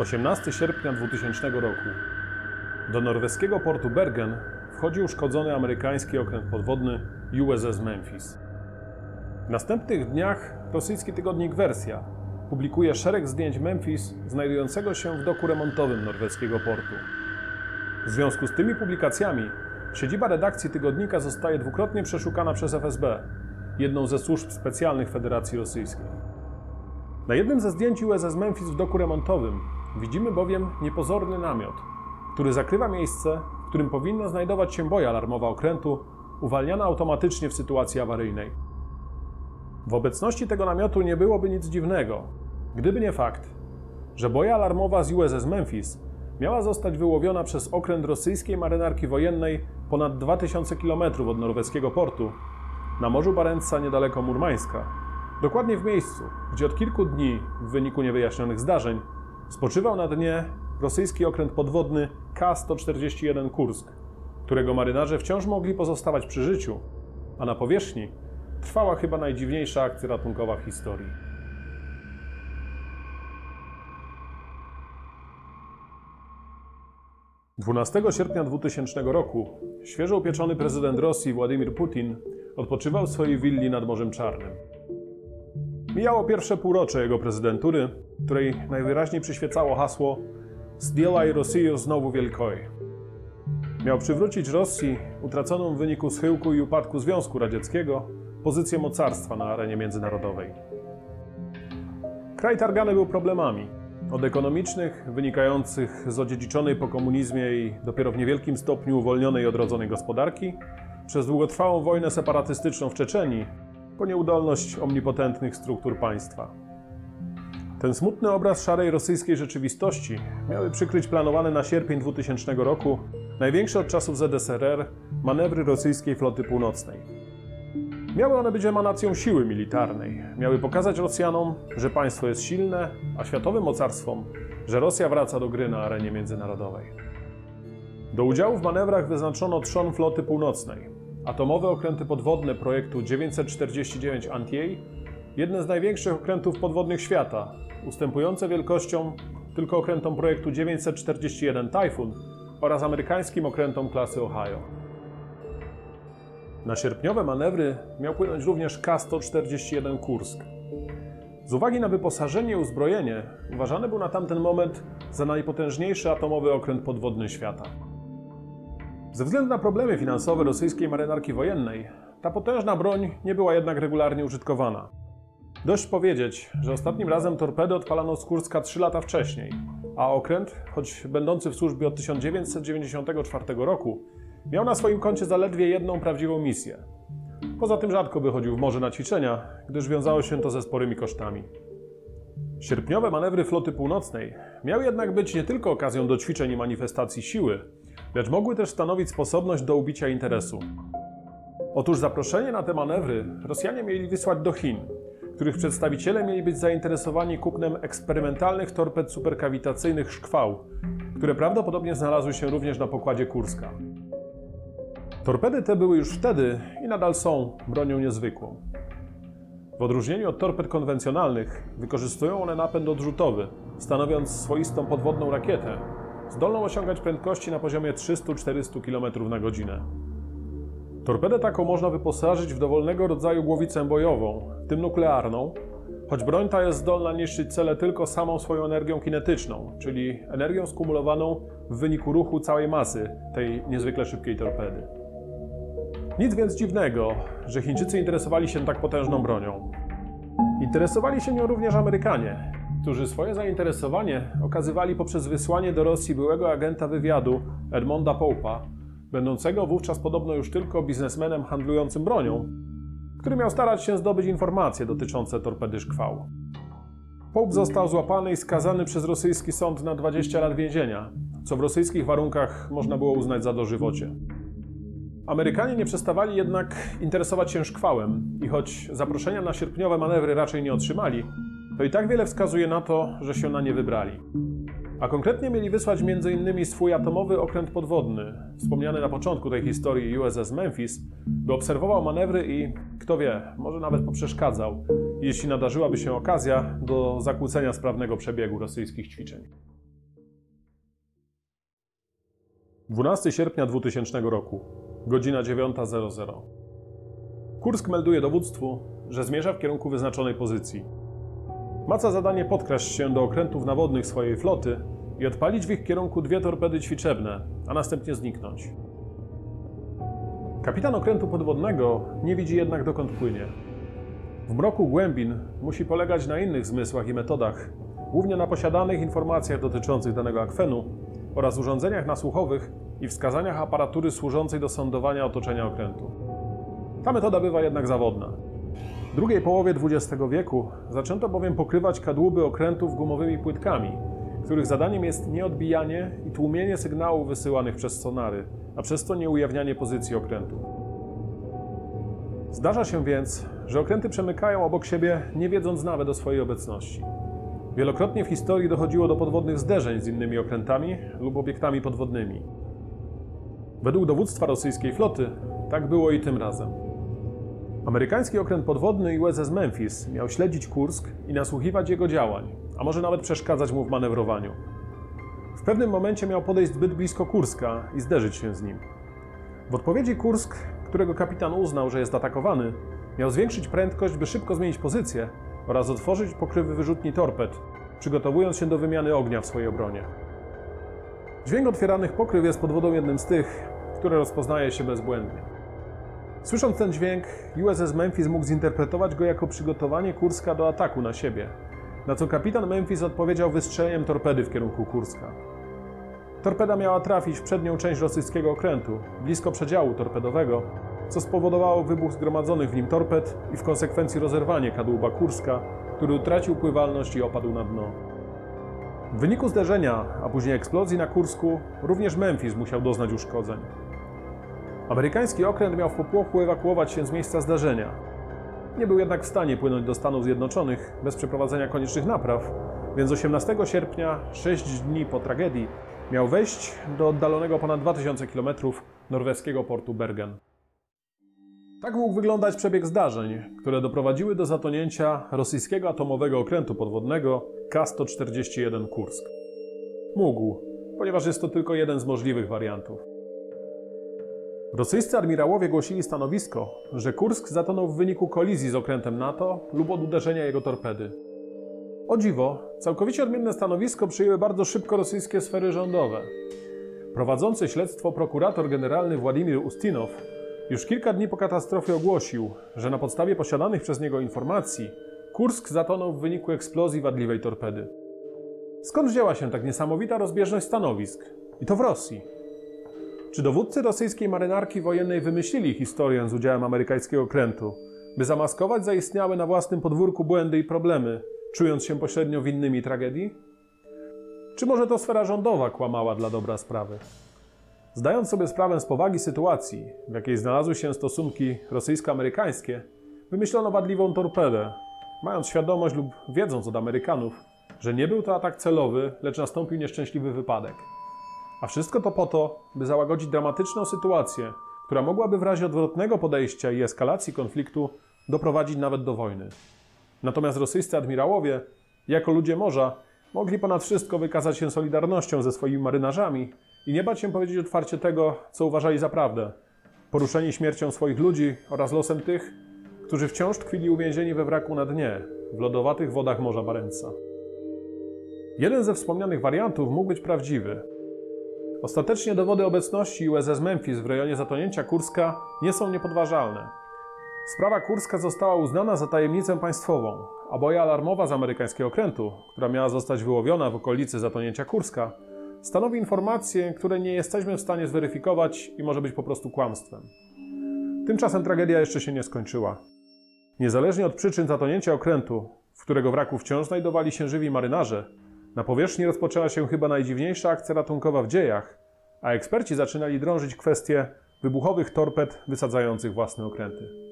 18 sierpnia 2000 roku. Do norweskiego portu Bergen wchodzi uszkodzony amerykański okręt podwodny USS Memphis. W następnych dniach rosyjski tygodnik Wersja publikuje szereg zdjęć Memphis znajdującego się w doku remontowym norweskiego portu. W związku z tymi publikacjami siedziba redakcji tygodnika zostaje dwukrotnie przeszukana przez FSB, jedną ze służb specjalnych Federacji Rosyjskiej. Na jednym ze zdjęć USS Memphis w doku remontowym widzimy bowiem niepozorny namiot, który zakrywa miejsce, w którym powinna znajdować się boja alarmowa okrętu, uwalniana automatycznie w sytuacji awaryjnej. W obecności tego namiotu nie byłoby nic dziwnego, gdyby nie fakt, że boja alarmowa z USS Memphis miała zostać wyłowiona przez okręt rosyjskiej marynarki wojennej ponad 2000 km od norweskiego portu, na Morzu Barentsa niedaleko Murmańska, dokładnie w miejscu, gdzie od kilku dni w wyniku niewyjaśnionych zdarzeń spoczywał na dnie rosyjski okręt podwodny K-141 Kursk, którego marynarze wciąż mogli pozostawać przy życiu, a na powierzchni trwała chyba najdziwniejsza akcja ratunkowa w historii. Dwunastego sierpnia 2000 roku świeżo upieczony prezydent Rosji Władimir Putin odpoczywał w swojej willi nad Morzem Czarnym. Mijało pierwsze półrocze jego prezydentury, której najwyraźniej przyświecało hasło Zdzielaj Rosję znowu wielkoj. Miał przywrócić Rosji, utraconą w wyniku schyłku i upadku Związku Radzieckiego, pozycję mocarstwa na arenie międzynarodowej. Kraj targany był problemami, od ekonomicznych, wynikających z odziedziczonej po komunizmie i dopiero w niewielkim stopniu uwolnionej i odrodzonej gospodarki, przez długotrwałą wojnę separatystyczną w Czeczenii, po nieudolność omnipotentnych struktur państwa. Ten smutny obraz szarej rosyjskiej rzeczywistości miały przykryć planowane na sierpień 2000 roku największe od czasów ZSRR manewry rosyjskiej floty północnej. Miały one być emanacją siły militarnej, miały pokazać Rosjanom, że państwo jest silne, a światowym mocarstwom, że Rosja wraca do gry na arenie międzynarodowej. Do udziału w manewrach wyznaczono trzon floty północnej, atomowe okręty podwodne projektu 949 Antier, jedne z największych okrętów podwodnych świata, ustępujące wielkością tylko okrętom projektu 941 Typhoon oraz amerykańskim okrętom klasy Ohio. Na sierpniowe manewry miał płynąć również K-141 Kursk. Z uwagi na wyposażenie i uzbrojenie, uważany był na tamten moment za najpotężniejszy atomowy okręt podwodny świata. Ze względu na problemy finansowe rosyjskiej marynarki wojennej, ta potężna broń nie była jednak regularnie użytkowana. Dość powiedzieć, że ostatnim razem torpedy odpalano z Kurska 3 lata wcześniej, a okręt, choć będący w służbie od 1994 roku, miał na swoim koncie zaledwie jedną prawdziwą misję. Poza tym rzadko wychodził w morze na ćwiczenia, gdyż wiązało się to ze sporymi kosztami. Sierpniowe manewry floty północnej miały jednak być nie tylko okazją do ćwiczeń i manifestacji siły, lecz mogły też stanowić sposobność do ubicia interesu. Otóż zaproszenie na te manewry Rosjanie mieli wysłać do Chin, których przedstawiciele mieli być zainteresowani kupnem eksperymentalnych torped superkawitacyjnych Szkwał, które prawdopodobnie znalazły się również na pokładzie Kurska. Torpedy te były już wtedy i nadal są bronią niezwykłą. W odróżnieniu od torped konwencjonalnych wykorzystują one napęd odrzutowy, stanowiąc swoistą podwodną rakietę, zdolną osiągać prędkości na poziomie 300-400 km na godzinę. Torpedę taką można wyposażyć w dowolnego rodzaju głowicę bojową, w tym nuklearną, choć broń ta jest zdolna niszczyć cele tylko samą swoją energią kinetyczną, czyli energią skumulowaną w wyniku ruchu całej masy tej niezwykle szybkiej torpedy. Nic więc dziwnego, że Chińczycy interesowali się tak potężną bronią. Interesowali się nią również Amerykanie, którzy swoje zainteresowanie okazywali poprzez wysłanie do Rosji byłego agenta wywiadu Edmonda Pope'a, będącego wówczas podobno już tylko biznesmenem handlującym bronią, który miał starać się zdobyć informacje dotyczące torpedy szkwał. Pope został złapany i skazany przez rosyjski sąd na 20 lat więzienia, co w rosyjskich warunkach można było uznać za dożywocie. Amerykanie nie przestawali jednak interesować się szkwałem i choć zaproszenia na sierpniowe manewry raczej nie otrzymali, to i tak wiele wskazuje na to, że się na nie wybrali. A konkretnie mieli wysłać m.in. swój atomowy okręt podwodny, wspomniany na początku tej historii USS Memphis, by obserwował manewry i, kto wie, może nawet poprzeszkadzał, jeśli nadarzyłaby się okazja do zakłócenia sprawnego przebiegu rosyjskich ćwiczeń. 12 sierpnia 2000 roku, godzina 9.00. Kursk melduje dowództwu, że zmierza w kierunku wyznaczonej pozycji. Ma za zadanie podkraść się do okrętów nawodnych swojej floty i odpalić w ich kierunku dwie torpedy ćwiczebne, a następnie zniknąć. Kapitan okrętu podwodnego nie widzi jednak dokąd płynie. W mroku głębin musi polegać na innych zmysłach i metodach, głównie na posiadanych informacjach dotyczących danego akwenu oraz urządzeniach nasłuchowych i wskazaniach aparatury służącej do sądowania otoczenia okrętu. Ta metoda bywa jednak zawodna. W drugiej połowie XX wieku zaczęto bowiem pokrywać kadłuby okrętów gumowymi płytkami, których zadaniem jest nieodbijanie i tłumienie sygnałów wysyłanych przez sonary, a przez to nieujawnianie pozycji okrętu. Zdarza się więc, że okręty przemykają obok siebie, nie wiedząc nawet o swojej obecności. Wielokrotnie w historii dochodziło do podwodnych zderzeń z innymi okrętami lub obiektami podwodnymi. Według dowództwa rosyjskiej floty tak było i tym razem. Amerykański okręt podwodny USS Memphis miał śledzić Kursk i nasłuchiwać jego działań, a może nawet przeszkadzać mu w manewrowaniu. W pewnym momencie miał podejść zbyt blisko Kurska i zderzyć się z nim. W odpowiedzi Kursk, którego kapitan uznał, że jest atakowany, miał zwiększyć prędkość, by szybko zmienić pozycję oraz otworzyć pokrywy wyrzutni torped, przygotowując się do wymiany ognia w swojej obronie. Dźwięk otwieranych pokryw jest pod wodą jednym z tych, które rozpoznaje się bezbłędnie. Słysząc ten dźwięk, USS Memphis mógł zinterpretować go jako przygotowanie Kurska do ataku na siebie, na co kapitan Memphis odpowiedział wystrzeleniem torpedy w kierunku Kurska. Torpeda miała trafić w przednią część rosyjskiego okrętu, blisko przedziału torpedowego, co spowodowało wybuch zgromadzonych w nim torped i w konsekwencji rozerwanie kadłuba Kurska, który utracił pływalność i opadł na dno. W wyniku zderzenia, a później eksplozji na Kursku, również Memphis musiał doznać uszkodzeń. Amerykański okręt miał w popłochu ewakuować się z miejsca zdarzenia. Nie był jednak w stanie płynąć do Stanów Zjednoczonych bez przeprowadzenia koniecznych napraw, więc 18 sierpnia, 6 dni po tragedii, miał wejść do oddalonego ponad 2000 km norweskiego portu Bergen. Tak mógł wyglądać przebieg zdarzeń, które doprowadziły do zatonięcia rosyjskiego atomowego okrętu podwodnego K-141 Kursk. Mógł, ponieważ jest to tylko jeden z możliwych wariantów. Rosyjscy admirałowie głosili stanowisko, że Kursk zatonął w wyniku kolizji z okrętem NATO lub od uderzenia jego torpedy. O dziwo, całkowicie odmienne stanowisko przyjęły bardzo szybko rosyjskie sfery rządowe. Prowadzący śledztwo prokurator generalny Władimir Ustinow już kilka dni po katastrofie ogłosił, że na podstawie posiadanych przez niego informacji Kursk zatonął w wyniku eksplozji wadliwej torpedy. Skąd wzięła się tak niesamowita rozbieżność stanowisk? I to w Rosji. Czy dowódcy rosyjskiej marynarki wojennej wymyślili historię z udziałem amerykańskiego okrętu, by zamaskować zaistniałe na własnym podwórku błędy i problemy, czując się pośrednio winnymi tragedii? Czy może to sfera rządowa kłamała dla dobra sprawy? Zdając sobie sprawę z powagi sytuacji, w jakiej znalazły się stosunki rosyjsko-amerykańskie, wymyślono wadliwą torpedę, mając świadomość lub wiedząc od Amerykanów, że nie był to atak celowy, lecz nastąpił nieszczęśliwy wypadek. A wszystko to po to, by załagodzić dramatyczną sytuację, która mogłaby w razie odwrotnego podejścia i eskalacji konfliktu doprowadzić nawet do wojny. Natomiast rosyjscy admirałowie, jako ludzie morza, mogli ponad wszystko wykazać się solidarnością ze swoimi marynarzami i nie bać się powiedzieć otwarcie tego, co uważali za prawdę, poruszeni śmiercią swoich ludzi oraz losem tych, którzy wciąż tkwili uwięzieni we wraku na dnie, w lodowatych wodach Morza Barentsa. Jeden ze wspomnianych wariantów mógł być prawdziwy. Ostatecznie dowody obecności USS Memphis w rejonie zatonięcia Kurska nie są niepodważalne. Sprawa Kurska została uznana za tajemnicę państwową, a boja alarmowa z amerykańskiego okrętu, która miała zostać wyłowiona w okolicy zatonięcia Kurska, stanowi informację, której nie jesteśmy w stanie zweryfikować i może być po prostu kłamstwem. Tymczasem tragedia jeszcze się nie skończyła. Niezależnie od przyczyn zatonięcia okrętu, w którego wraku wciąż znajdowali się żywi marynarze, na powierzchni rozpoczęła się chyba najdziwniejsza akcja ratunkowa w dziejach, a eksperci zaczynali drążyć kwestię wybuchowych torped wysadzających własne okręty.